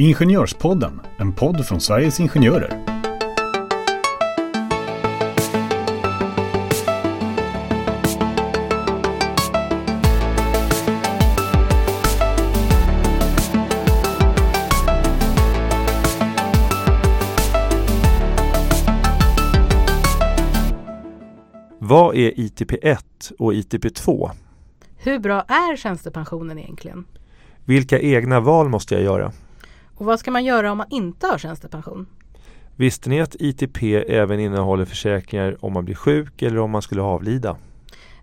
Ingenjörspodden, en podd från Sveriges Ingenjörer. Vad är ITP1 och ITP2? Hur bra är tjänstepensionen egentligen? Vilka egna val måste jag göra? Och vad ska man göra om man inte har tjänstepension? Visste ni att ITP även innehåller försäkringar om man blir sjuk eller om man skulle avlida?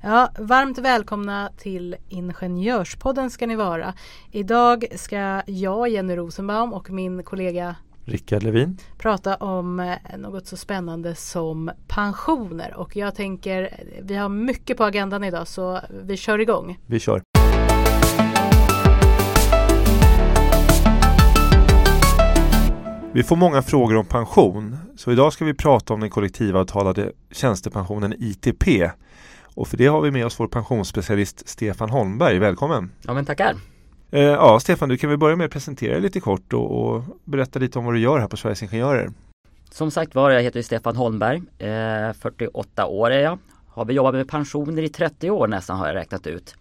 Ja, varmt välkomna till Ingenjörspodden ska ni vara. Idag ska jag, Jenny Rosenbaum och min kollega Rickard Levin. prata om eh, något så spännande som pensioner. Och jag tänker, vi har mycket på agendan idag så vi kör igång. Vi kör. Vi får många frågor om pension. Så idag ska vi prata om den kollektivavtalade tjänstepensionen ITP. Och för det har vi med oss vår pensionsspecialist Stefan Holmberg. Välkommen! Ja men tackar. Eh, ja, Stefan, du kan väl börja med att presentera dig lite kort och, och berätta lite om vad du gör här på Sveriges Ingenjörer. Som sagt var, jag heter Stefan Holmberg. Eh, 48 år är jag. Har vi jobbat med pensioner i 30 år nästan har jag räknat ut.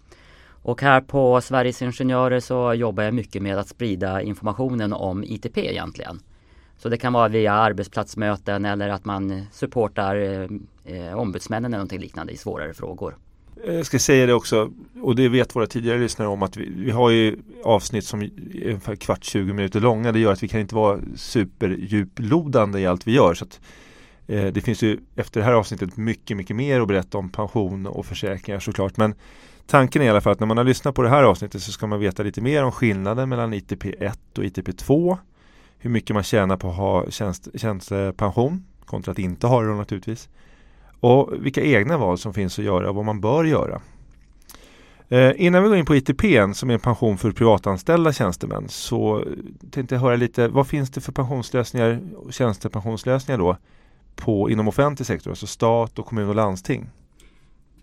Och här på Sveriges Ingenjörer så jobbar jag mycket med att sprida informationen om ITP egentligen. Så det kan vara via arbetsplatsmöten eller att man supportar eh, ombudsmännen eller någonting liknande i svårare frågor. Eh, jag ska säga det också, och det vet våra tidigare lyssnare om att vi, vi har ju avsnitt som är ungefär kvart 20 minuter långa. Det gör att vi kan inte vara superdjuplodande i allt vi gör. Så att, eh, det finns ju efter det här avsnittet mycket, mycket mer att berätta om pension och försäkringar såklart. Men tanken är i alla fall att när man har lyssnat på det här avsnittet så ska man veta lite mer om skillnaden mellan ITP 1 och ITP 2. Hur mycket man tjänar på att ha tjänst, tjänstepension kontra att inte ha det då naturligtvis. Och vilka egna val som finns att göra och vad man bör göra. Eh, innan vi går in på ITP som är en pension för privatanställda tjänstemän så tänkte jag höra lite vad finns det för pensionslösningar och tjänstepensionslösningar då på, inom offentlig sektor, alltså stat och kommun och landsting.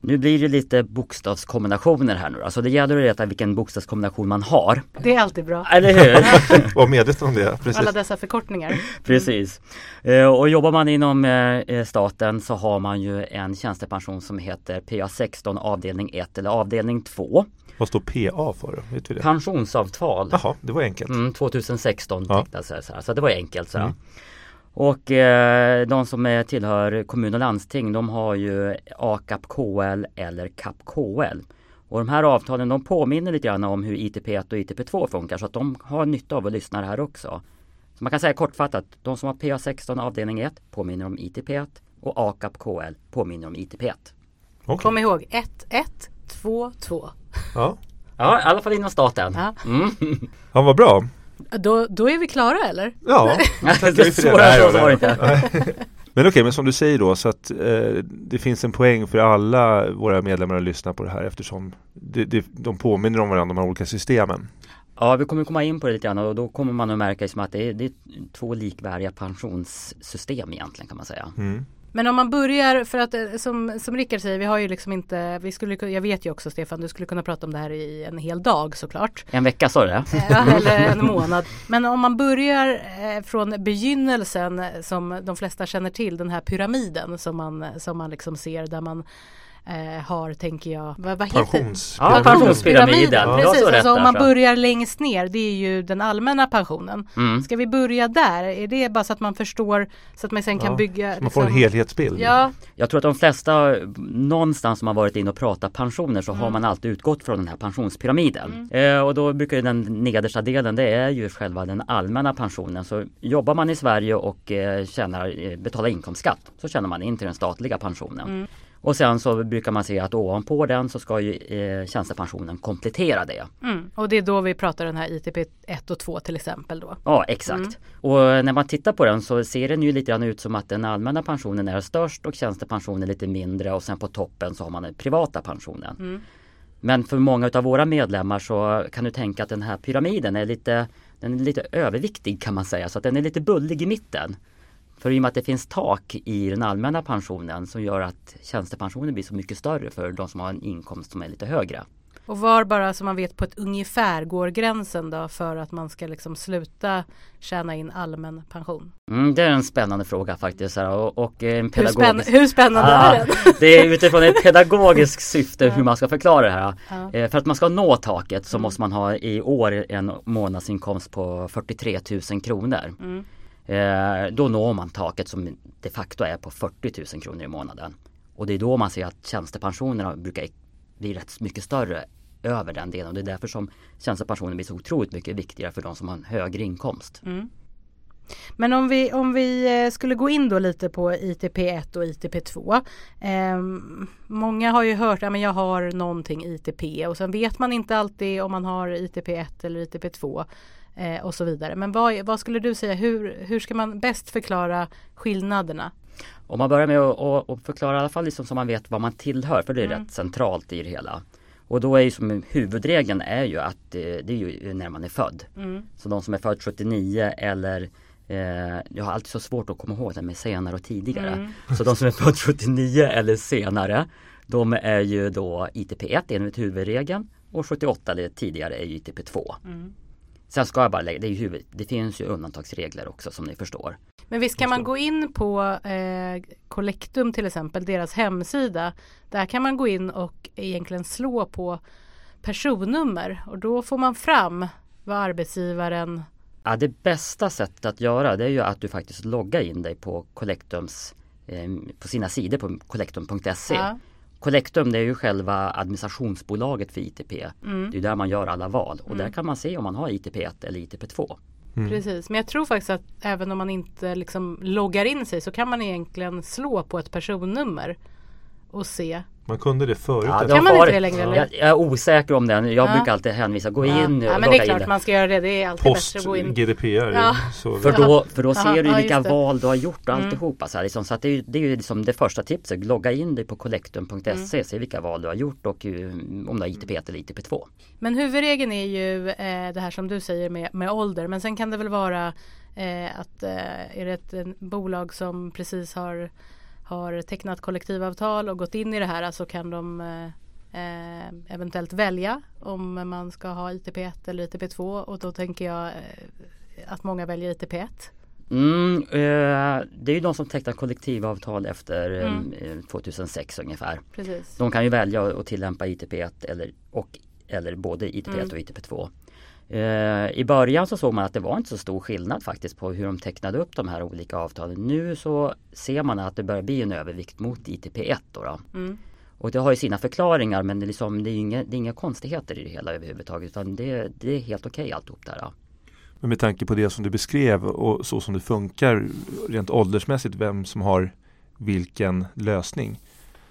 Nu blir det lite bokstavskombinationer här nu Alltså det gäller att veta vilken bokstavskombination man har. Det är alltid bra. Eller hur? Var medveten om det. Precis. Alla dessa förkortningar. Precis. Eh, Och jobbar man inom eh, staten så har man ju en tjänstepension som heter PA16 avdelning 1 eller avdelning 2. Vad står PA för? Vet vi det? Pensionsavtal. Jaha, det var enkelt. Mm, 2016 Ja. tänkte jag säga så, här. så det var enkelt. Så, här. Mm. Och eh, de som är, tillhör kommun och landsting de har ju AKAP KL eller KAP KL. Och de här avtalen de påminner lite grann om hur ITP1 och ITP2 funkar så att de har nytta av att lyssna här också. Så man kan säga kortfattat, de som har PA16 avdelning 1 påminner om ITP1 och AKAP KL påminner om ITP1. Okej. Kom ihåg 1, 1, 2, 2. Ja. Ja, i alla fall inom staten. Ja. Mm. ja, vad bra. Då, då är vi klara eller? Ja, tackar vi för det. Svårare så var det inte. Men okej, men som du säger då så att eh, det finns en poäng för alla våra medlemmar att lyssna på det här eftersom det, det, de påminner om varandra, de här olika systemen. Ja, vi kommer komma in på det lite grann och då kommer man att märka som att det är, det är två likvärdiga pensionssystem egentligen kan man säga. Mm. Men om man börjar, för att eh, som, som Rickard säger, vi har ju liksom inte, vi skulle, jag vet ju också Stefan, du skulle kunna prata om det här i en hel dag såklart. En vecka sa du det? Ja, eller en månad. Men om man börjar eh, från begynnelsen eh, som de flesta känner till, den här pyramiden som man, som man liksom ser där man eh, har, tänker jag, vad, vad heter Pensions... Ja, pensionspyramiden. Ja. Precis, alltså om man börjar längst ner, det är ju den allmänna pensionen. Mm. Ska vi börja där? Är det bara så att man förstår så att man sen kan Ja, bygga? Så man får en liksom- helhetsbild. Ja, Jag tror att de flesta någonstans som har varit inne och pratat pensioner så har Mm. man alltid utgått från den här pensionspyramiden. Eh, och då brukar den nedersta delen det är ju själva den allmänna pensionen. Så jobbar man i Sverige och eh, tjänar, eh, betalar inkomstskatt så tjänar man in till den statliga pensionen. Och sen så brukar man se att ovanpå den så ska ju eh, tjänstepensionen komplettera det. mm. och det är då vi pratar den här ITP 1 och 2 till exempel då. Ja exakt. Mm. Och när man tittar på den så ser den ju lite grann ut som att den allmänna pensionen är störst och tjänstepensionen lite mindre och sen på toppen så har man den privata pensionen. Mm. Men för många av våra medlemmar så kan du tänka att den här pyramiden är lite, den är lite överviktig kan man säga så att den är lite bullig i mitten. För i och med att det finns tak i den allmänna pensionen som gör att tjänstepensionen blir så mycket större för de som har en inkomst som är lite högre. Och var bara så man vet på ett ungefär går gränsen då för att man ska liksom sluta tjäna in allmän pension? Mm, det är en spännande fråga faktiskt. Och, och en pedagogisk... hur, spänn hur spännande ah, är den? det är utifrån ett pedagogiskt syfte hur man ska förklara det här. Ja. Eh, för att man ska nå taket så mm. måste man ha i år en månadsinkomst på 43 000 kronor. Mm. Eh, då når man taket som de facto är på 40 000 kronor i månaden. Och det är då man ser att tjänstepensionerna brukar bli rätt mycket större över den delen och det är därför som tjänstepensionen blir så otroligt mycket viktigare för de som har en högre inkomst. Mm. Men om vi, om vi eh, skulle gå in då lite på ITP1 och ITP2. Eh, många har ju hört att ja, jag har någonting ITP och sen vet man inte alltid om man har ITP1 eller ITP2 eh, och så vidare. Men vad, vad, skulle du säga, hur, hur ska man bäst förklara skillnaderna? Om man börjar med att, förklara i alla fall liksom så man vet vad man tillhör, för det är mm. rätt centralt i det hela. Och då är ju som huvudregeln är ju att eh, det är ju när man är född. Mm. Så de som är född 79 eller eh, jag har alltid så svårt att komma ihåg det med senare och tidigare. Mm. Så de som är född 79 eller senare de är ju då ITP1 enligt huvudregeln och 78 eller tidigare är ju ITP2. Mm. Sen ska jag bara lägga, det, är huvud, det finns ju undantagsregler också som ni förstår. Men visst kan man gå in på eh, Collectum till exempel, deras hemsida. Där kan man gå in och egentligen slå på personnummer och då får man fram vad arbetsgivaren Ja, det bästa sättet att göra det är ju att du faktiskt loggar in dig på Collectums eh, på sina sidor på collectum.se. Ja. Collectum det är ju själva administrationsbolaget för ITP. Mm. Det är där man gör alla val och mm. där kan man se om man har ITP1 eller ITP2. Mm. Precis, men jag tror faktiskt att även om man inte liksom loggar in sig så kan man egentligen slå på ett personnummer och se man kunde det förut. Ja, kan man inte det längre? Eller? Jag, jag, är osäker om den. Jag ja. brukar alltid hänvisa, gå in ja. ja men det är klart man ska göra det. Det är alltid Post bättre att gå in. GDPR. Ja. för, då, för då ser du vilka val du har gjort och mm. alltihopa. Så, här, liksom, så att det, är, det är ju liksom det första tipset. Logga in dig på collectum.se, mm. se vilka val du har gjort och om du har ITP1 eller ITP2. Men huvudregeln är ju eh, det här som du säger med, med ålder. Men sen kan det väl vara eh, att eh, är det ett bolag som precis har har tecknat kollektivavtal och gått in i det här så kan de eh, eventuellt välja om man ska ha ITP1 eller ITP2 och då tänker jag eh, att många väljer ITP1. Mm, eh, det är ju de som tecknar kollektivavtal efter mm. 2006 eh, ungefär. Precis. De kan ju välja att tillämpa ITP1 eller, och, eller både ITP1 mm. och ITP2. Eh, I början så såg man att det var inte så stor skillnad faktiskt på hur de tecknade upp de här olika avtalen. Nu så ser man att det börjar bli en övervikt mot ITP1. Då, då. Mm. Och det har ju sina förklaringar men det är, liksom, det är, inga, det är inga konstigheter i det hela överhuvudtaget utan det, det är helt okej okay alltihop där. Då. Men med tanke på det som du beskrev och så som det funkar rent åldersmässigt vem som har vilken lösning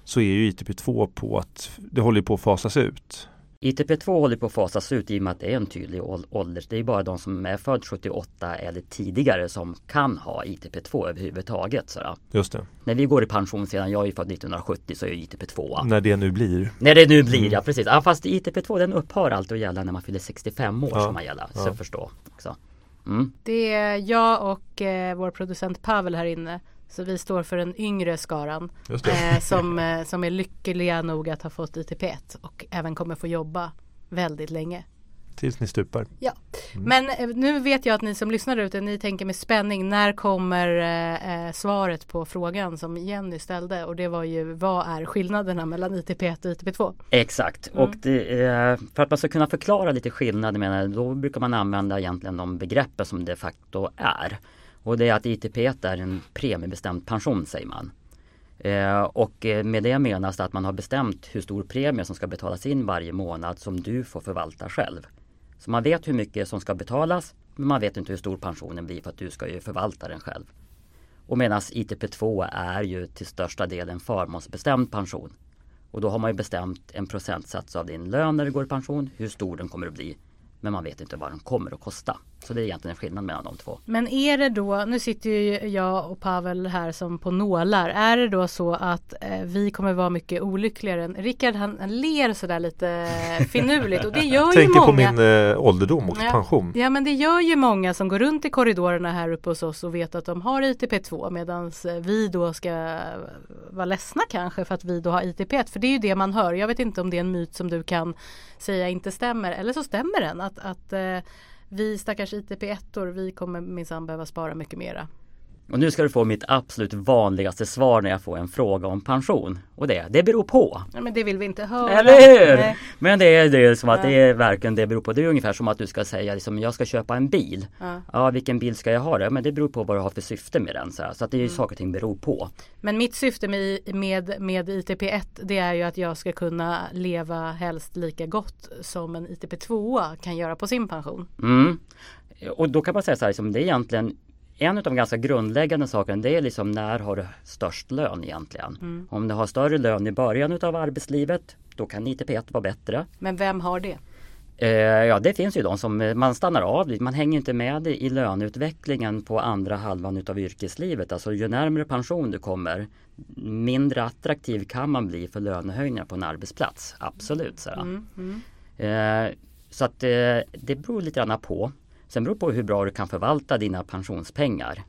så är ju ITP2 på att det håller på att fasas ut. ITP2 håller på att fasas ut i och med att det är en tydlig ålder. Det är bara de som är född 78 eller tidigare som kan ha ITP2 överhuvudtaget. Sådär. Just det. När vi går i pension sedan, jag är född 1970 så är ITP2. När det nu blir. När det nu blir, mm. ja precis. Ja, fast ITP2 den upphör alltid att gälla när man fyller 65 år ja. som man gälla. Så ja. förstå också. Mm. Det är jag och eh, vår producent Pavel här inne så vi står för den yngre skaran eh, som, eh, som är lyckliga nog att ha fått ITP1 och även kommer få jobba väldigt länge. Tills ni stupar. Ja, mm. men eh, nu vet jag att ni som lyssnar ute, ni tänker med spänning, när kommer eh, eh svaret på frågan som Jenny ställde och det var ju vad är skillnaderna mellan ITP1 och ITP2? Exakt, mm. och det, eh, för att man ska kunna förklara lite skillnader menar då brukar man använda egentligen de begreppen som de facto är. Och det är att ITP1 är en premiebestämd pension säger man. Eh, och eh, med det menas att man har bestämt hur stor premie som ska betalas in varje månad som du får förvalta själv. Så man vet hur mycket som ska betalas men man vet inte hur stor pensionen blir för att du ska ju förvalta den själv. Och medan ITP2 är ju till största delen förmånsbestämd pension. Och då har man ju bestämt en procentsats av din lön när du går i pension, hur stor den kommer att bli men man vet inte vad de kommer att kosta. Så det är egentligen en skillnad mellan de två. Men är det då, nu sitter ju jag och Pavel här som på nålar. Är det då så att eh, vi kommer vara mycket olyckligare? än Rickard han, han ler sådär lite finurligt och det gör ju Tänker många. på min eh, ålderdom och Ja. pension. Ja men det gör ju många som går runt i korridorerna här uppe hos oss och vet att de har ITP2 medan vi då ska vara ledsna kanske för att vi då har ITP1 för det är ju det man hör. Jag vet inte om det är en myt som du kan säga inte stämmer eller så stämmer den att, att eh, vi stackars ITP1-or vi kommer minsann behöva spara mycket mera. Och nu ska du få mitt absolut vanligaste svar när jag får en fråga om pension. Och det, det beror på. Ja, men det vill vi inte höra. Eller hur? Nej. Men det är, det är som att Ja. det är verkligen det beror på. Det är ungefär som att du ska säga liksom, jag ska köpa en bil. Ja. Ja, vilken bil ska jag ha då? Men det beror på vad du har för syfte med den. Så, här. så att det är ju Mm. saker och ting beror på. Men mitt syfte med, med, med ITP1 det är ju att jag ska kunna leva helst lika gott som en ITP2 kan göra på sin pension. Mm. Och då kan man säga så här, liksom, det är egentligen en av de ganska grundläggande sakerna det är liksom när har du störst lön egentligen? Mm. Om du har större lön i början utav arbetslivet då kan ITP1 vara bättre. Men vem har det? Eh, ja det finns ju de som eh, man stannar av, man hänger inte med i löneutvecklingen på andra halvan utav yrkeslivet. Alltså ju närmare pension du kommer mindre attraktiv kan man bli för lönehöjningar på en arbetsplats. Absolut. Så. Mm, mm. eh, så att det beror lite grann på. Sen beror det på hur bra du kan förvalta dina pensionspengar.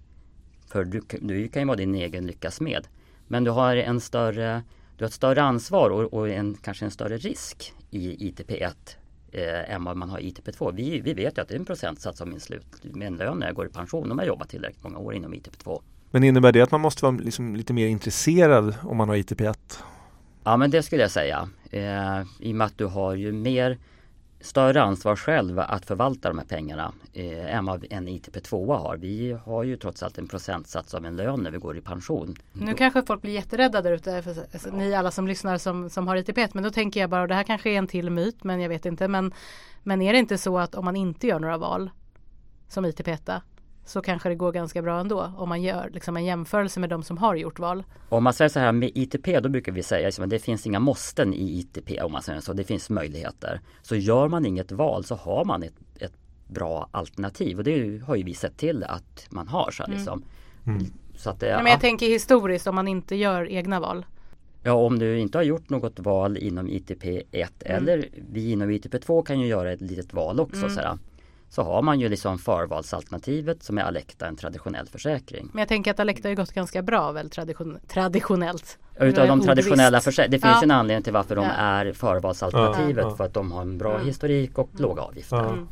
För du, du kan ju vara din egen lyckas med. Men du har en större du har ett större ansvar och, och en, kanske en större risk i ITP1 eh, än vad man har i ITP2. Vi, vi vet ju att det är en procentsats av min slut med en lön när jag går i pension om jag jobbat tillräckligt många år inom ITP2. Men innebär det att man måste vara liksom lite mer intresserad om man har ITP1? Ja men det skulle jag säga. Eh, I och med att du har ju mer större ansvar själv att förvalta de här pengarna eh, än vad en ITP2 har. Vi har ju trots allt en procentsats av en lön när vi går i pension. Nu kanske folk blir jätterädda där ute, för, alltså, ni alla som lyssnar som, som har ITP1. Men då tänker jag bara, och det här kanske är en till myt, men jag vet inte. Men, men är det inte så att om man inte gör några val som ITP1 så kanske det går ganska bra ändå om man gör liksom en jämförelse med de som har gjort val. Om man säger så här med ITP då brukar vi säga liksom, att det finns inga måsten i ITP om man säger så. Det finns möjligheter. Så gör man inget val så har man ett, ett bra alternativ och det har ju vi sett till att man har. Så, här, liksom. så att, Ja, men ja. jag tänker historiskt om man inte gör egna val. Ja, om du inte har gjort något val inom ITP1 eller vi inom ITP2 kan ju göra ett litet val också. Så, här, så har man ju liksom förvalsalternativet som är Alecta, en traditionell försäkring. Men jag tänker att Alecta har ju gått ganska bra väl tradition traditionellt. Utav de traditionella försäkringarna. Det finns Ja. en anledning till varför de Ja. är förvalsalternativet. Ja, ja. För att de har en bra Mm. historik och låga avgifter. Ja. Mm.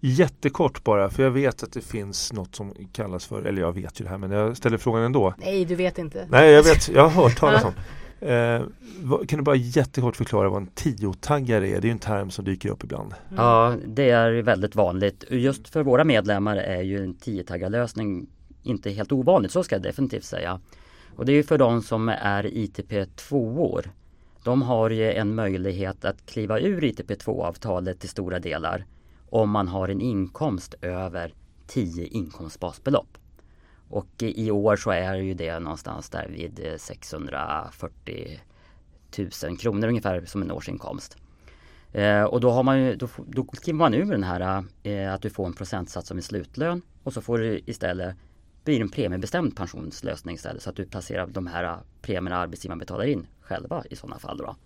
Jättekort bara, för jag vet att det finns något som kallas för, eller jag vet ju det här men jag ställer frågan ändå. Nej, du vet inte. Nej, jag vet, jag har hört talas om. Eh, vad, kan du bara jättekort förklara vad en tiotaggare är? Det är ju en term som dyker upp ibland. Mm. Ja, det är väldigt vanligt. Just för våra medlemmar är ju en tiotaggarlösning inte helt ovanligt, så ska jag definitivt säga. Och det är ju för de som är ITP 2-år. De har ju en möjlighet att kliva ur ITP 2-avtalet till stora delar om man har en inkomst över 10 inkomstbasbelopp. Och i år så är ju det någonstans där vid eh, 640 000 kronor ungefär som en årsinkomst. Eh, och då, har man ju, då, då kliver man ur den här eh, att du får en procentsats som en slutlön och så får du istället blir en premiebestämd pensionslösning istället så att du placerar de här eh, premierna arbetsgivaren betalar in själva i sådana fall. Då.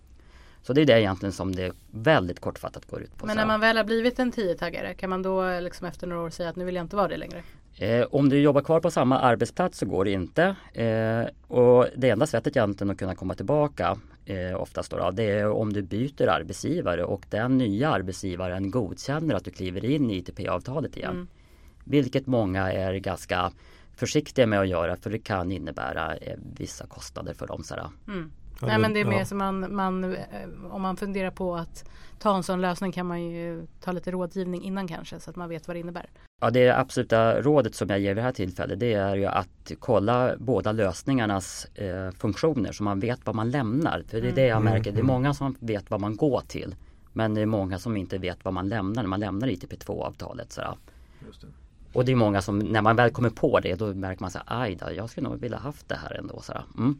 Så det är det egentligen som det väldigt kortfattat går ut på. Men när man väl har blivit en tiotaggare kan man då liksom efter några år säga att nu vill jag inte vara det längre? Eh, om du jobbar kvar på samma arbetsplats så går det inte. Eh, och det enda sättet egentligen att kunna komma tillbaka eh, oftast då, det är om du byter arbetsgivare och den nya arbetsgivaren godkänner att du kliver in i ITP-avtalet igen. Mm. Vilket många är ganska försiktiga med att göra för det kan innebära eh, vissa kostnader för dem. Sådär. Mm. Ja, Nej men det är ja. mer som man, man eh, om man funderar på att ta en sån lösning kan man ju ta lite rådgivning innan kanske så att man vet vad det innebär. Ja, det absoluta rådet som jag ger vid det här tillfället det är ju att kolla båda lösningarnas eh, funktioner så man vet vad man lämnar. För det är det jag Mm. märker, det är många som vet vad man går till. Men det är många som inte vet vad man lämnar när man lämnar ITP2-avtalet. sådär. Och det är många som, när man väl kommer på det, då märker man så här, aj då, jag skulle nog vilja haft det här ändå. sådär. Mm.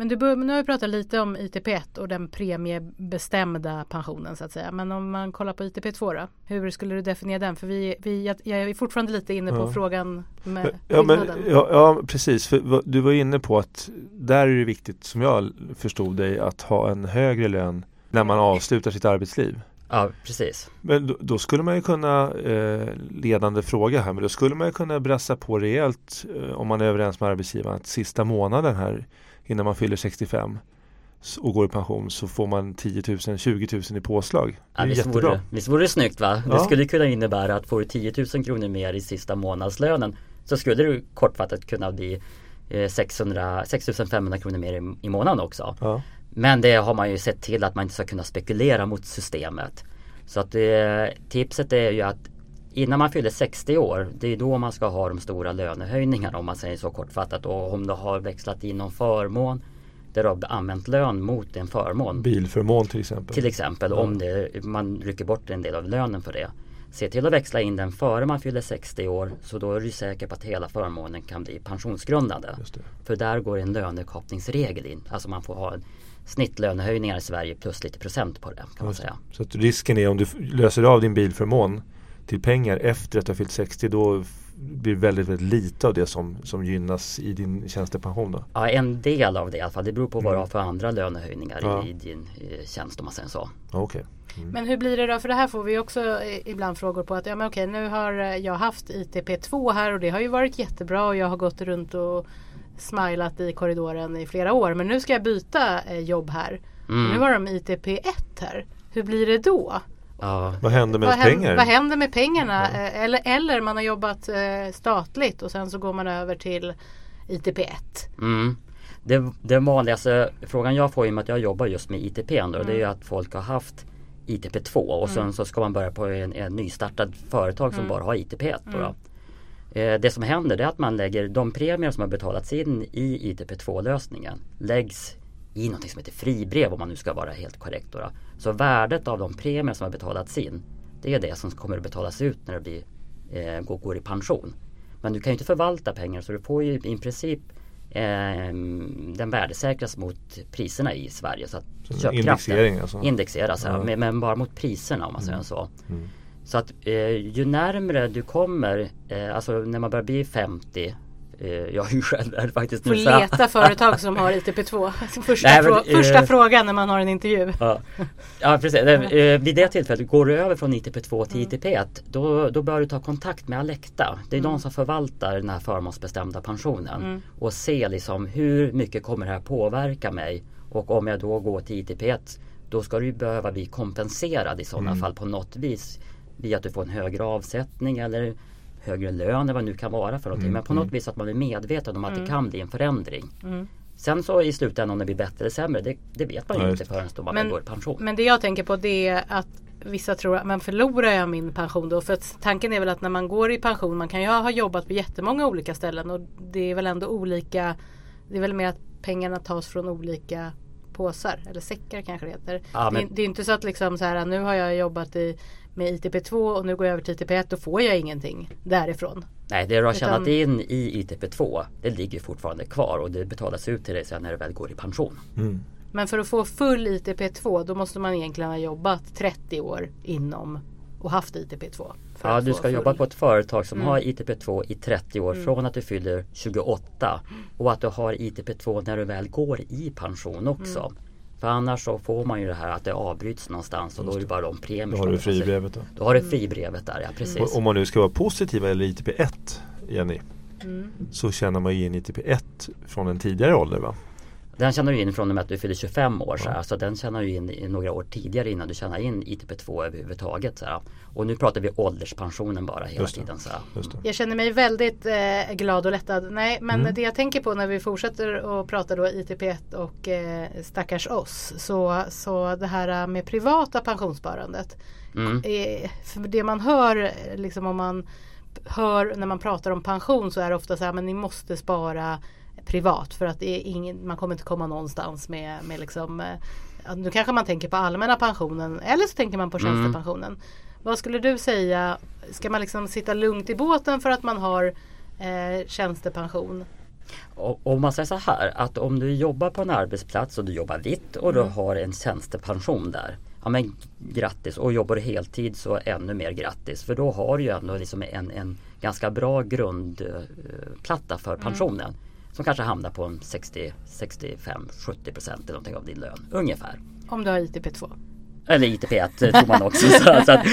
Men du bör, nu har vi pratat lite om ITP1 och den premiebestämda pensionen så att säga. Men om man kollar på ITP2 då? Hur skulle du definiera den? För vi, vi, jag, jag är fortfarande lite inne på Ja. frågan med Ja, men, ja, ja precis. För du var inne på att där är det viktigt som jag förstod dig att ha en högre lön när man avslutar sitt arbetsliv. Ja, precis. Men då, då skulle man ju kunna, eh, ledande fråga här, men då skulle man ju kunna brassa på rejält eh, om man är överens med arbetsgivaren att sista månaden här innan man fyller 65 s- och går i pension så får man 10 000, 20 000 i påslag. Det är visst, jättebra. vore, visst vore det snyggt va? Ja. Det skulle kunna innebära att får du 10 000 kronor mer i sista månadslönen så skulle du kortfattat kunna bli eh, 600, 6 500 kronor mer i, i månaden också. Ja. Men det har man ju sett till att man inte ska kunna spekulera mot systemet. Så att eh, tipset är ju att innan man fyller 60 år, det är då man ska ha de stora lönehöjningarna om man säger så kortfattat. Och om du har växlat in någon förmån där du har använt lön mot en förmån. Bilförmån till exempel. Till exempel om det, man rycker bort en del av lönen för det. Se till att växla in den före man fyller 60 år så då är du säker på att hela förmånen kan bli pensionsgrundande. För där går en lönekapningsregel in. Alltså man får ha en snittlönehöjningar i Sverige plus lite procent på det kan man säga. Så risken är om du löser av din bilförmån till pengar efter att du har fyllt 60 då blir väldigt, väldigt lite av det som, som gynnas i din tjänstepension då. Ja, en del av det i alla fall. Det beror på vad du Mm. har för andra lönehöjningar Ja. i din eh, tjänst om man säger så. Ja, Okej. Men hur blir det då? För det här får vi också eh, ibland frågor på att ja men okej nu har eh, jag haft ITP2 här och det har ju varit jättebra och jag har gått runt och smilat i korridoren i flera år men nu ska jag byta jobb här. Mm. Nu har de ITP1 här. Hur blir det då? Ja, Vad händer med Vad, ens hän- pengar? vad händer med pengarna? Eh, Eller, eller man har jobbat eh, statligt och sen så går man över till ITP1. Mm. Det, det vanligaste frågan jag får i och med att jag jobbar just med ITP då, det är Mm. ju att folk har haft ITP2 och sen så ska man börja på en, en nystartad företag som Mm. bara har ITP1. Då då. Eh, det som händer är att man lägger de premier som har betalats in i ITP2 lösningen läggs i något som heter fribrev om man nu ska vara helt korrekt. Då då. Så värdet av de premier som har betalats in det är det som kommer att betalas ut när du blir, eh, går, går i pension. Men du kan ju inte förvalta pengar så du får ju i princip eh, den värdesäkras mot priserna i Sverige. Så att Så köpkraften indexering alltså? indexeras, ja. Men, men bara mot priserna om man säger så. Mm. Så att eh, ju närmre du kommer, eh, alltså när man börjar bli 50 eh, jag är ju själv där faktiskt Får leta företag som har ITP2. Första, Nej, men, frå- första eh, frågan när man har en intervju. Ja, ja precis. Eh, vid det tillfället, går du över från ITP2 till ITP1 då, då bör du ta kontakt med Alecta. Det är de som förvaltar den här förmånsbestämda pensionen. Mm. Och se liksom hur mycket kommer det här påverka mig? Och om jag då går till ITP1 då ska du behöva bli kompenserad i sådana fall på något vis. Via att du får en högre avsättning eller högre lön eller vad det nu kan vara för någonting. Men på något vis att man är medveten om att det kan bli en förändring. Mm. Sen så i slutändan om det blir bättre eller sämre, det, det vet man ju Ja, inte förrän då man Men- går i pension. Men det jag tänker på det är att vissa tror att man förlorar jag min pension då? För att tanken är väl att när man går i pension, man kan ju ha jobbat på jättemånga olika ställen och det är väl ändå olika Det är väl mer att pengarna tas från olika påsar eller säckar kanske det heter. Ja, men- det, det är inte så att liksom så här nu har jag jobbat i, med ITP2 och nu går jag över till ITP1 då får jag ingenting därifrån. Nej, det du har Utan- tjänat in i ITP2 det ligger fortfarande kvar och det betalas ut till dig sen när du väl går i pension. Mm. Men för att få full ITP2 då måste man egentligen ha jobbat 30 år inom och haft ITP2. för Ja, du ska full. jobba på ett företag som Mm. har ITP2 i 30 år från att du fyller 28 och att du har ITP2 när du väl går i pension också. Mm. För annars så får man ju det här att det avbryts någonstans och då är det bara de premier Då har du fribrevet då. Då har du fribrevet där, ja precis. Och, om man nu ska vara positiv eller ITP1 Jenny Mm. så tjänar man ju in ITP1 från en tidigare ålder va? Den tjänar du in från och med att du fyller 25 år. Så, här, så den tjänar du in i några år tidigare innan du tjänar in ITP2 överhuvudtaget. Så här. Och nu pratar vi ålderspensionen bara hela tiden. Så här. Just det. Jag känner mig väldigt eh, glad och lättad. Nej, men Mm. det jag tänker på när vi fortsätter att prata då ITP1 och eh, stackars oss. Så, så det här med privata pensionssparandet. Mm. Eh, för det man hör, liksom om man hör när man pratar om pension så är det ofta så här men ni måste spara privat för att det är ingen, man kommer inte komma någonstans med, med liksom eh, Nu kanske man tänker på allmänna pensionen eller så tänker man på Mm. tjänstepensionen. Vad skulle du säga, ska man liksom sitta lugnt i båten för att man har eh, tjänstepension? Och, och man säger så här att om du jobbar på en arbetsplats och du jobbar vitt och du har en tjänstepension där. Ja men grattis och jobbar du heltid så ännu mer grattis för då har du ju ändå liksom en, en ganska bra grundplatta för pensionen. Som kanske hamnar på en 60, 65, 70 procent eller någonting av din lön ungefär. Om du har ITP2. Eller ITP1 tror man också. så, så, att,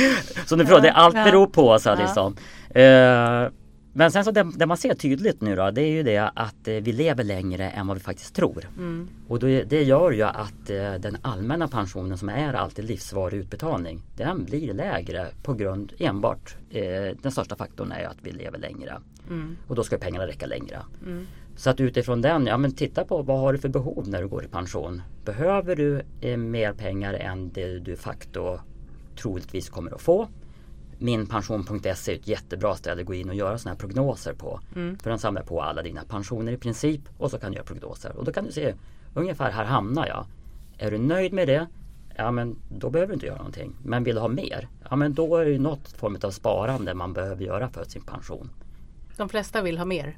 så nu frågar, allt beror på så Ja. liksom. Eh, men sen så det, det man ser tydligt nu då det är ju det att eh, vi lever längre än vad vi faktiskt tror. Mm. Och då, det gör ju att eh, den allmänna pensionen som är alltid livsvarig utbetalning den blir lägre på grund enbart eh, den största faktorn är ju att vi lever längre. Mm. Och då ska pengarna räcka längre. Mm. Så att utifrån den, ja men titta på vad har du för behov när du går i pension. Behöver du eh, mer pengar än det du facto troligtvis kommer att få? Minpension.se är ett jättebra ställe att gå in och göra sådana här prognoser på. Mm. För den samlar på alla dina pensioner i princip och så kan du göra prognoser. Och då kan du se ungefär här hamnar jag. Är du nöjd med det? Ja men då behöver du inte göra någonting. Men vill du ha mer? Ja men då är det ju något form av sparande man behöver göra för sin pension. De flesta vill ha mer.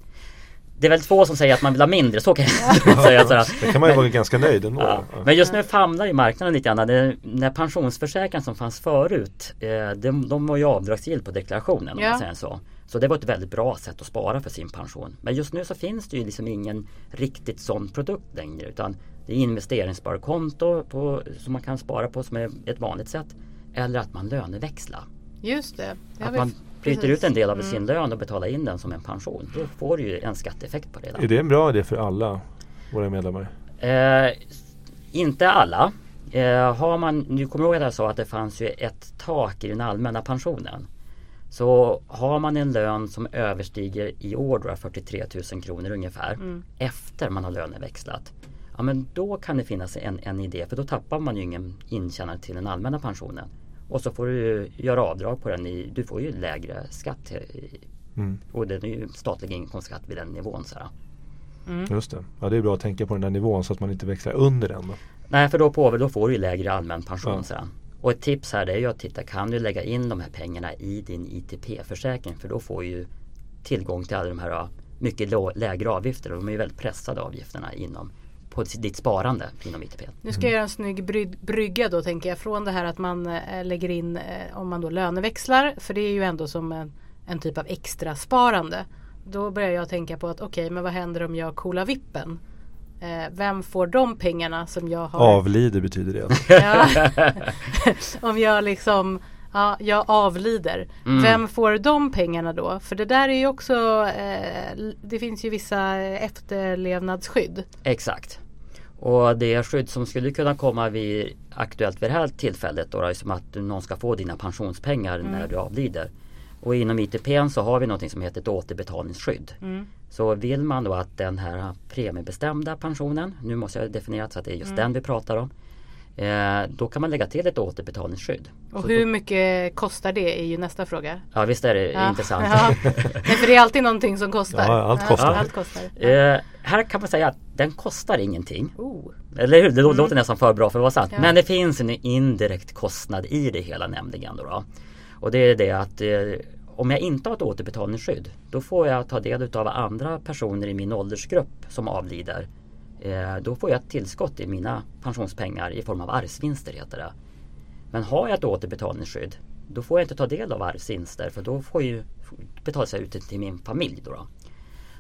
Det är väl två som säger att man vill ha mindre, så kan jag säga. Sådär. Det kan man ju vara ganska nöjd ändå. Ja. Men just nu famlar ju marknaden lite grann. Det, när pensionsförsäkringen som fanns förut, eh, de, de var ju avdragsgill på deklarationen om Ja. man säger så. Så det var ett väldigt bra sätt att spara för sin pension. Men just nu så finns det ju liksom ingen riktigt sån produkt längre utan det är investeringssparkonto på, som man kan spara på som är ett vanligt sätt. Eller att man löneväxlar. Just det. Att man bryter ut en del av Mm. sin lön och betalar in den som en pension. Då får du ju en skatteeffekt på det. då. Är det en bra idé för alla våra medlemmar? Eh, inte alla. Eh, har man, nu kommer jag ihåg att jag sa att det fanns ju ett tak i den allmänna pensionen. Så har man en lön som överstiger i år då 43 000 kronor ungefär Mm. efter man har löneväxlat. Ja men då kan det finnas en, en idé för då tappar man ju ingen intjänad till den allmänna pensionen. Och så får du göra avdrag på den i, du får ju lägre skatt. i- Mm. Och det är ju statlig inkomstskatt vid den nivån. Så här. Just det. Ja, det är bra att tänka på den där nivån så att man inte växlar under den. Då. Nej, för då, på, då får du ju lägre allmän pension Ja. Och ett tips här är ju att titta, kan du lägga in de här pengarna i din ITP-försäkring? För då får ju tillgång till alla de här mycket lägre avgifter. Och de är ju väldigt pressade avgifterna inom på ditt sparande inom ITP. Nu ska jag göra en snygg bry- brygga då tänker jag från det här att man eh, lägger in eh, om man då löneväxlar för det är ju ändå som en, en typ av extra sparande. Då börjar jag tänka på att okej men vad händer om jag coolar vippen? Eh, vem får de pengarna som jag har? Avlider betyder det. alltså. Ja. om jag liksom Ja, jag avlider. Mm. Vem får de pengarna då? För det där är ju också eh, Det finns ju vissa efterlevnadsskydd. Exakt. Och det skydd som skulle kunna komma vid aktuellt vid det här tillfället då, är som att någon ska få dina pensionspengar när du avlider. Och inom ITP så har vi något som heter ett återbetalningsskydd. Mm. Så vill man då att den här premiebestämda pensionen, nu måste jag definiera så att det är just den vi pratar om. Eh, då kan man lägga till ett återbetalningsskydd. Och Så hur då, mycket kostar det är ju nästa fråga. ja visst är det Ja. intressant. Ja. Nej, för det är alltid någonting som kostar. Ja, allt kostar. allt kostar. Eh, här kan man säga att den kostar ingenting. Oh. Eller hur? Det lå- låter nästan för bra för att vara sant. Ja. Men det finns en indirekt kostnad i det hela nämligen. Då, då. Och det är det att eh, om jag inte har ett återbetalningsskydd då får jag ta del av andra personer i min åldersgrupp som avlider. Eh, då får jag ett tillskott i mina pensionspengar i form av arvsvinster heter det. Men har jag ett återbetalningsskydd då får jag inte ta del av arvsvinster för då får ju betalas jag ut till min familj. Då, då.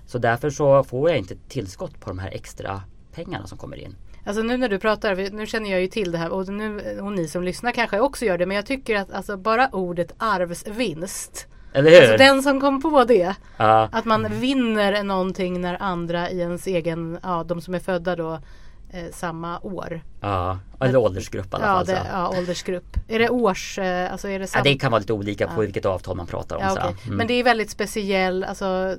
Så därför så får jag inte tillskott på de här extra pengarna som kommer in. Alltså nu när du pratar, nu känner jag ju till det här och, nu, och ni som lyssnar kanske också gör det. Men jag tycker att alltså, bara ordet arvsvinst. Eller hur? Alltså den som kom på det. Ja, Att man vinner någonting när andra i ens egen, ja de som är födda då eh, samma år. Ja, eller åldersgrupp i alla Ja, fall. så. det, ja, åldersgrupp. Är det års, eh, alltså är det Ja, det kan vara lite olika på Ja. vilket avtal man pratar om. Ja, så. okej. Mm. Men det är väldigt speciell, alltså eh,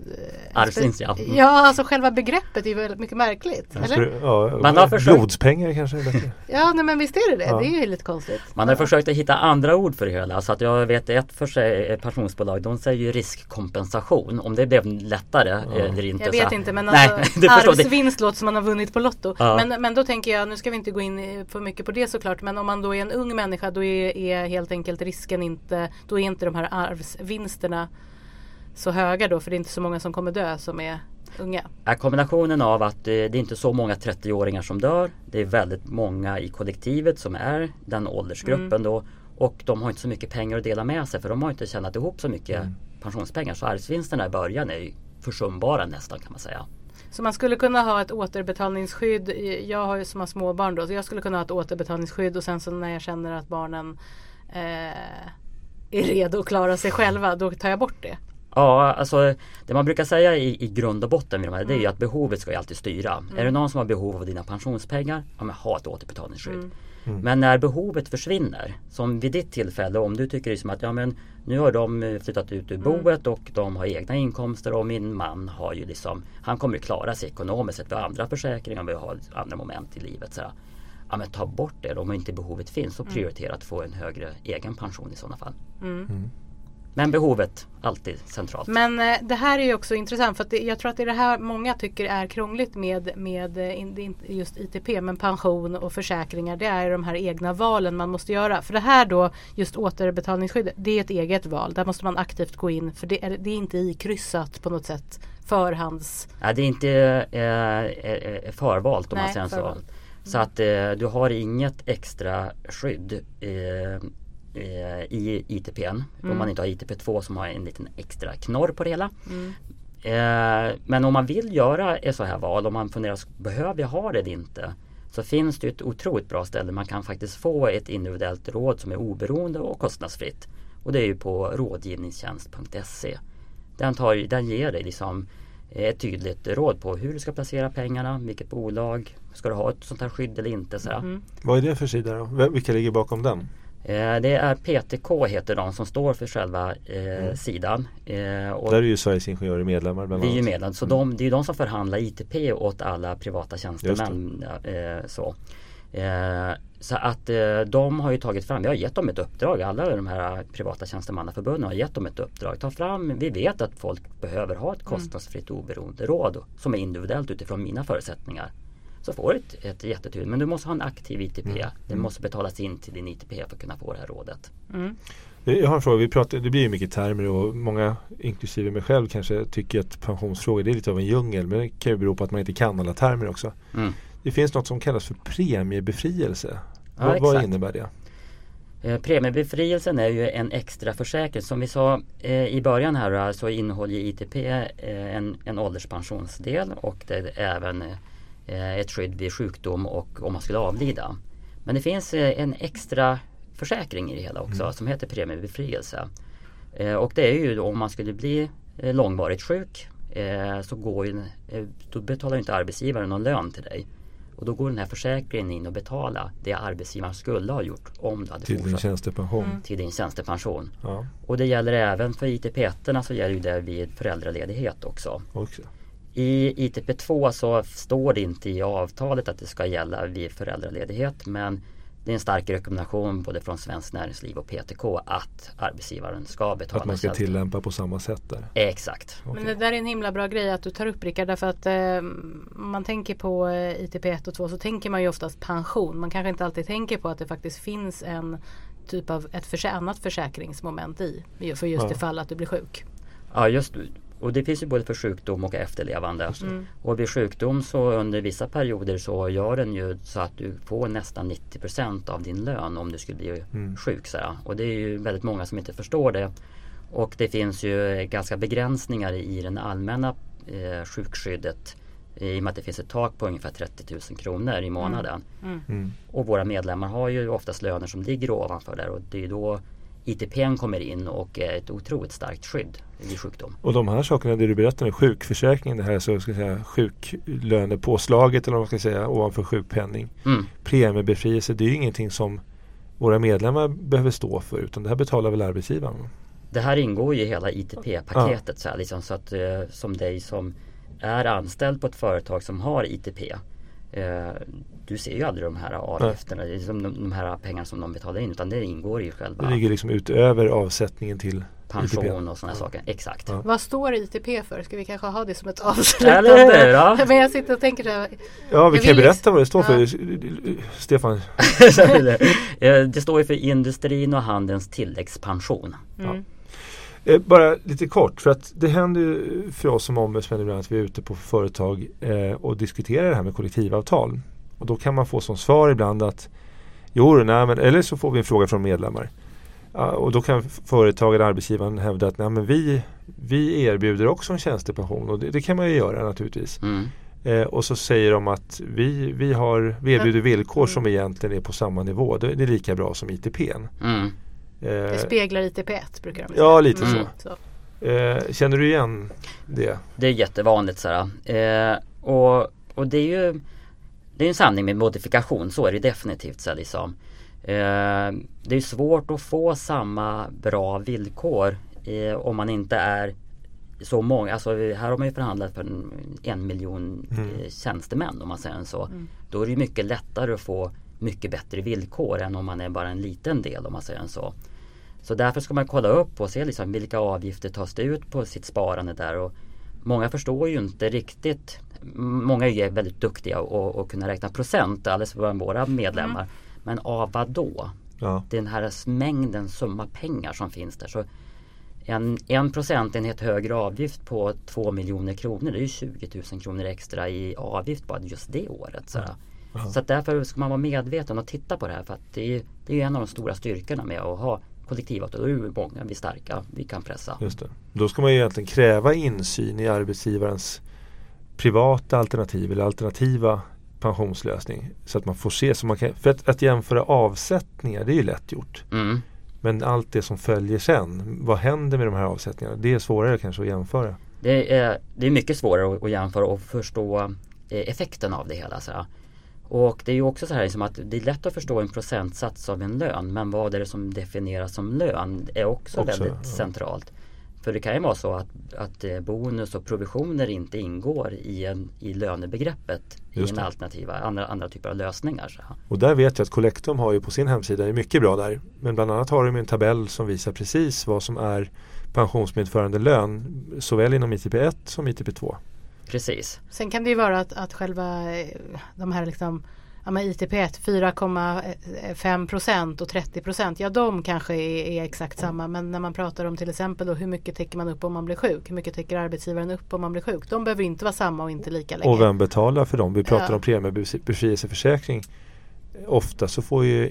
Arvsvinst, spe- ja. Mm. Ja, alltså själva begreppet är ju väldigt mycket märkligt. Eller? skulle- Ja, Man har försökt- Blodspengar kanske är bättre. Ja, nej, men visst är det det. Ja. Det är ju lite konstigt. Man har försökt att hitta andra ord för det hela. Så att jag vet ett för sig, ett pensionsbolag, de säger ju riskkompensation. Om det blev lättare eller inte. Jag så- vet inte men Nej, alltså. Det, arvsvinst låter som man har vunnit på Lotto. Ja. Men, men då tänker jag, nu ska vi inte gå in i- för mycket på det såklart. Men om man då är en ung människa då är, är helt enkelt risken inte, då är inte de här arvsvinsterna så höga då. För det är inte så många som kommer dö som är unga? är kombinationen av att eh, det är inte så många 30-åringar som dör. Det är väldigt många i kollektivet som är den åldersgruppen Mm. då. Och de har inte så mycket pengar att dela med sig för de har inte tjänat ihop så mycket pensionspengar. Så arvsvinsterna i början är försumbara nästan kan man säga. Så man skulle kunna ha ett återbetalningsskydd. Jag har ju som har småbarn då. Så jag skulle kunna ha ett återbetalningsskydd och sen så när jag känner att barnen eh, är redo att klara sig själva. Då tar jag bort det. Ja, alltså det man brukar säga i, i grund och botten med de här, det är ju att behovet ska ju alltid styra. Är det någon som har behov av dina pensionspengar, ja men ha ett återbetalningsskydd. Men när behovet försvinner, som vid ditt tillfälle, om du tycker liksom att ja men nu har de eh, flyttat ut ur boet och de har egna inkomster och min man har ju liksom, han kommer ju klara sig ekonomiskt sett. Vi har andra försäkringar, vi har andra moment i livet. Så. Ja men ta bort det om inte behovet finns och prioritera att få en högre egen pension i sådana fall. Men behovet, alltid centralt. Men eh, det här är ju också intressant för att det, jag tror att det är det här många tycker är krångligt med, med eh, just ITP men pension och försäkringar. Det är de här egna valen man måste göra. För det här då just återbetalningsskyddet det är ett eget val. Där måste man aktivt gå in för det är, det är inte ikryssat på något sätt förhands... Ja, det är inte eh, eh, förvalt om Nej, man säger så. förvalt. Så att eh, du har inget extra skydd eh, i ITPn. Om man inte har ITP2 som har en liten extra knorr på det hela. Eh, men om man vill göra ett så här val, om man funderar, behöver jag ha det eller inte? Så finns det ett otroligt bra ställe man kan faktiskt få ett individuellt råd som är oberoende och kostnadsfritt. Och det är ju på rådgivningstjänst.se. Den, tar, den ger dig liksom ett tydligt råd på hur du ska placera pengarna, vilket bolag, ska du ha ett sånt här skydd eller inte. Sådär. Vad är det för sida då? Vilka ligger bakom den? Eh, det är PTK heter de som står för själva eh, sidan. Eh, och Där är ju Sveriges Ingenjörer medlemmar bland vi är ju annat. medlem, så de, det är de som förhandlar ITP åt alla privata tjänstemän. Eh, så. Eh, så att eh, de har ju tagit fram, vi har gett dem ett uppdrag, alla de här privata tjänstemannaförbunden har gett dem ett uppdrag. Ta fram, vi vet att folk behöver ha ett kostnadsfritt oberoende råd som är individuellt utifrån mina förutsättningar. Så får du ett, ett jättetydligt, men du måste ha en aktiv ITP. Det måste betalas in till din ITP för att kunna få det här rådet. Jag har en fråga, vi pratar, det blir ju mycket termer och många, inklusive mig själv, kanske tycker att pensionsfrågor det är lite av en djungel. Men det kan ju bero på att man inte kan alla termer också. Mm. Det finns något som kallas för premiebefrielse. Ja, vad, vad innebär det? Eh, Premiebefrielsen är ju en extra försäkring. Som vi sa eh, i början här så innehåller ITP eh, en, en ålderspensionsdel och det är även eh, ett skydd vid sjukdom och om man skulle avlida. Men det finns eh, en extra försäkring i det hela också som heter premiebefrielse. Eh, och det är ju då om man skulle bli eh, långvarigt sjuk eh, så går ju, eh, då betalar inte arbetsgivaren någon lön till dig. Och då går den här försäkringen in och betalar det arbetsgivaren skulle ha gjort om du hade Till din fortsatt tjänstepension. till din tjänstepension. Ja, Och det gäller även för ITP-ettorna så gäller ju det vid föräldraledighet också. också. I ITP2 så står det inte i avtalet att det ska gälla vid föräldraledighet men det är en stark rekommendation både från Svenskt Näringsliv och PTK att arbetsgivaren ska betala Att man ska tillämpa på samma sätt där. Exakt. Men det där är en himla bra grej att du tar upp Rickard därför att eh, man tänker på eh, ITP 1 och 2 så tänker man ju oftast pension. Man kanske inte alltid tänker på att det faktiskt finns en typ av ett försä- annat försäkringsmoment i. För just Ja. det fall att du blir sjuk. Ja just och det finns ju både för sjukdom och efterlevande. Och vid sjukdom så under vissa perioder så gör den ju så att du får nästan 90% av din lön om du skulle bli sjuk. Så här. Och det är ju väldigt många som inte förstår det. Och det finns ju ganska begränsningar i den allmänna eh, sjukskyddet i och med att det finns ett tak på ungefär 30 000 kronor i månaden. Mm. Och våra medlemmar har ju oftast löner som ligger ovanför där och det är då ITPn kommer in och är ett otroligt starkt skydd vid sjukdom. Och de här sakerna, det du berättar med sjukförsäkringen, det här så ska jag säga, sjuklönepåslaget eller vad man ska säga ovanför sjukpenning. Mm. Premiebefrielse, det är ju ingenting som våra medlemmar behöver stå för utan det här betalar väl arbetsgivaren? Det här ingår ju i hela ITP-paketet så, här, liksom, så att eh, som dig som är anställd på ett företag som har ITP eh, du ser ju aldrig de här avgifterna, liksom de, de här pengarna som de betalar in utan det ingår i själva Det ligger liksom utöver avsättningen till pension ITP. och sådana saker. Exakt. Ja. Vad står ITP för? Ska vi kanske ha det som ett Eller avslutande? hur, ja. Men jag sitter och tänker så här. Ja, vi Jag kan vill berätta vad det står Ja. för. Stefan, Eh, det står ju för industrin och handelns tilläggspension. Mm. Eh, bara lite kort, för att det händer ju för oss som ombudsmän ibland att vi är ute på företag eh, och diskuterar det här med kollektivavtal. Och då kan man få som svar ibland att Jo, nej, men, eller så får vi en fråga från medlemmar. Och då kan företag arbetsgivaren hävda att nej, men vi, vi erbjuder också en tjänstepension och det, det kan man ju göra naturligtvis. Mm. Eh, och så säger de att vi, vi, har, vi erbjuder villkor som egentligen är på samma nivå. Det, det är lika bra som ITP. Mm. Det Eh, speglar ITP1 brukar de ja, lite Mm. så. eh, känner du igen det? Det är jättevanligt sådär. Eh, och, och det är ju Det är en sanning med modifikation, så är det definitivt så liksom. eh, Det är svårt att få samma bra villkor eh, om man inte är så många, alltså här har man ju förhandlat för en, en miljon Mm. eh, tjänstemän om man säger så. Då är det mycket lättare att få mycket bättre villkor än om man är bara en liten del om man säger så. Så därför ska man kolla upp och se liksom vilka avgifter tas det ut på sitt sparande där. Och många förstår ju inte riktigt. Många är väldigt duktiga och, och kunna räkna procent, alldeles bland våra medlemmar. Men av vad då? Ja. Den här mängden summa pengar som finns där. Så en, en procentenhet högre avgift på 2 miljoner kronor det är ju 20 000 kronor extra i avgift bara just det året. Så att därför ska man vara medveten och titta på det här för att det är, det är en av de stora styrkorna med att ha kollektivavtal. Då är vi många, vi är starka, vi kan pressa. Just det. Då ska man ju egentligen kräva insyn i arbetsgivarens privata alternativ eller alternativa pensionslösning. Så att man får se. Så man kan, för att, att jämföra avsättningar det är ju lätt gjort. Mm. Men allt det som följer sen. Vad händer med de här avsättningarna? Det är svårare kanske att jämföra. Det, är, det är mycket svårare att, jämföra och förstå eh, effekten av det hela. Så. Och det är ju också så här liksom att det är lätt att förstå en procentsats av en lön men vad är det som definieras som lön är också, Också, väldigt ja. centralt. För det kan ju vara så att, att eh, bonus och provisioner inte ingår i, en, i lönebegreppet i en alternativa, andra, andra typer av lösningar. Så. Och där vet jag att Collectum har ju på sin hemsida, är mycket bra där. Men bland annat har de en tabell som visar precis vad som är pensionsmedförande lön såväl inom ITP1 som ITP2. Precis. Sen kan det ju vara att, att själva eh, de här liksom Ja men ITP1 4,5 procent och 30 procent. Ja de kanske är, är exakt samma men när man pratar om till exempel då hur mycket täcker man upp om man blir sjuk. Hur mycket täcker arbetsgivaren upp om man blir sjuk. De behöver inte vara samma och inte lika länge. Och vem betalar för dem? Vi pratar Ja. om premiebefrielseförsäkring. Ofta så får ju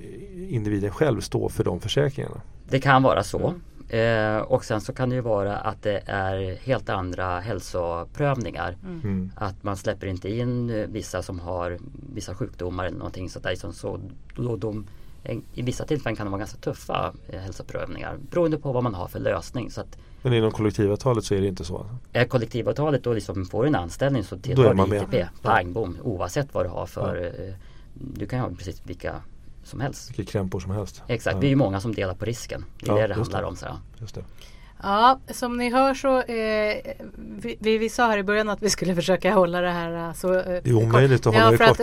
individen själv stå för de försäkringarna. Det kan vara så. Eh, och sen så kan det ju vara att det är helt andra hälsoprövningar. Mm. Att man släpper inte in eh, vissa som har vissa sjukdomar eller någonting sånt där. Som så, då, de, eh, I vissa tillfällen kan det vara ganska tuffa eh, hälsoprövningar beroende på vad man har för lösning. Så att Men inom kollektivavtalet så är det inte så. är kollektivavtalet då liksom får du en anställning så tillhör man du med. ITP. Pang bom oavsett vad du har för eh, Du kan ju ha precis vilka som helst. Vilka krämpor som helst. Exakt, Ja, vi är ju många som delar på risken. Det är Ja, det det handlar det. om. Så. Just det. Ja, som ni hör så eh, vi, vi, vi sa här i början att vi skulle försöka hålla det här eh, så eh, Det är omöjligt att hålla ja, det kort.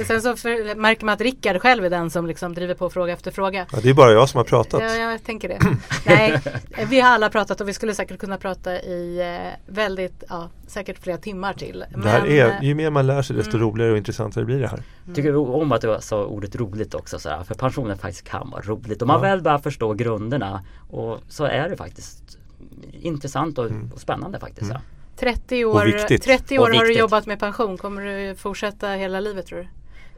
Att, sen så för, märker man att Rickard själv är den som liksom driver på fråga efter fråga. Ja, det är bara jag som har pratat. Ja, jag tänker det. Nej, vi har alla pratat och vi skulle säkert kunna prata i eh, väldigt, ja, säkert flera timmar till. det här Men, är, eh, ju mer man lär sig desto roligare och intressantare blir det här. Tycker om att du sa ordet roligt också så här, för pensionen faktiskt kan vara roligt. Om man Ja. väl börjar förstå grunderna och så är det faktiskt intressant och, och spännande faktiskt. Så. här. 30 år, viktigt. 30 Och år har du jobbat med pension. Kommer du fortsätta hela livet tror du?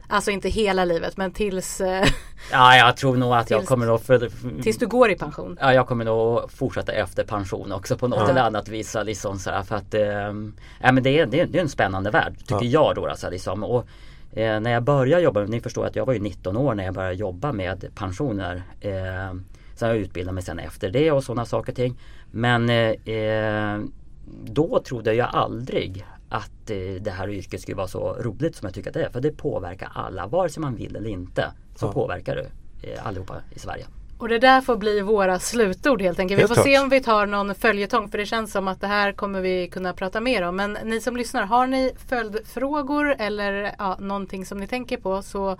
Alltså inte hela livet men tills, eh, Ja, jag tror nog att jag Tills- kommer nog för, tills du går i pension. Ja, jag kommer nog fortsätta efter pension också på något Ja. eller annat vis. Liksom, så här, för att, eh, ja, men det, är, det, är, det är en spännande värld tycker jag då. Alltså, liksom. och, eh, när jag började jobba, ni förstår att jag var ju 19 år när jag började jobba med pensioner. Eh, sen har jag utbildat mig sen efter det och sådana saker och ting. Men eh, eh, då trodde jag aldrig att eh, det här yrket skulle vara så roligt som jag tycker att det är. För det påverkar alla, vare sig man vill eller inte. Så Ja. påverkar det eh, allihopa i Sverige. Och det där får bli våra slutord helt enkelt. Vi får se om vi tar någon följetong för det känns som att det här kommer vi kunna prata mer om. Men ni som lyssnar, har ni följdfrågor eller ja, någonting som ni tänker på så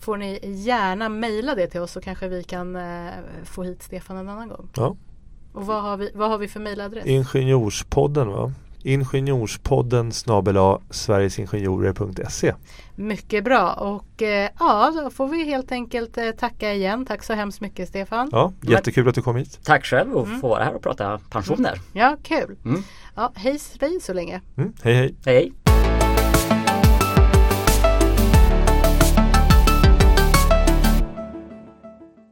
får ni gärna mejla det till oss så kanske vi kan eh, få hit Stefan en annan gång. Ja. Och vad har vi, vad har vi för mejladress? Ingenjorspodden va? Ingenjorspodden snabela sverigesingenjorer.se Mycket bra och eh, ja, då får vi helt enkelt eh, tacka igen. Tack så hemskt mycket Stefan. Ja, jättekul att du kom hit. Tack själv att få vara här och prata pensioner. Ja, kul. Mm. Ja, hej så länge. Mm, hej hej! Hej!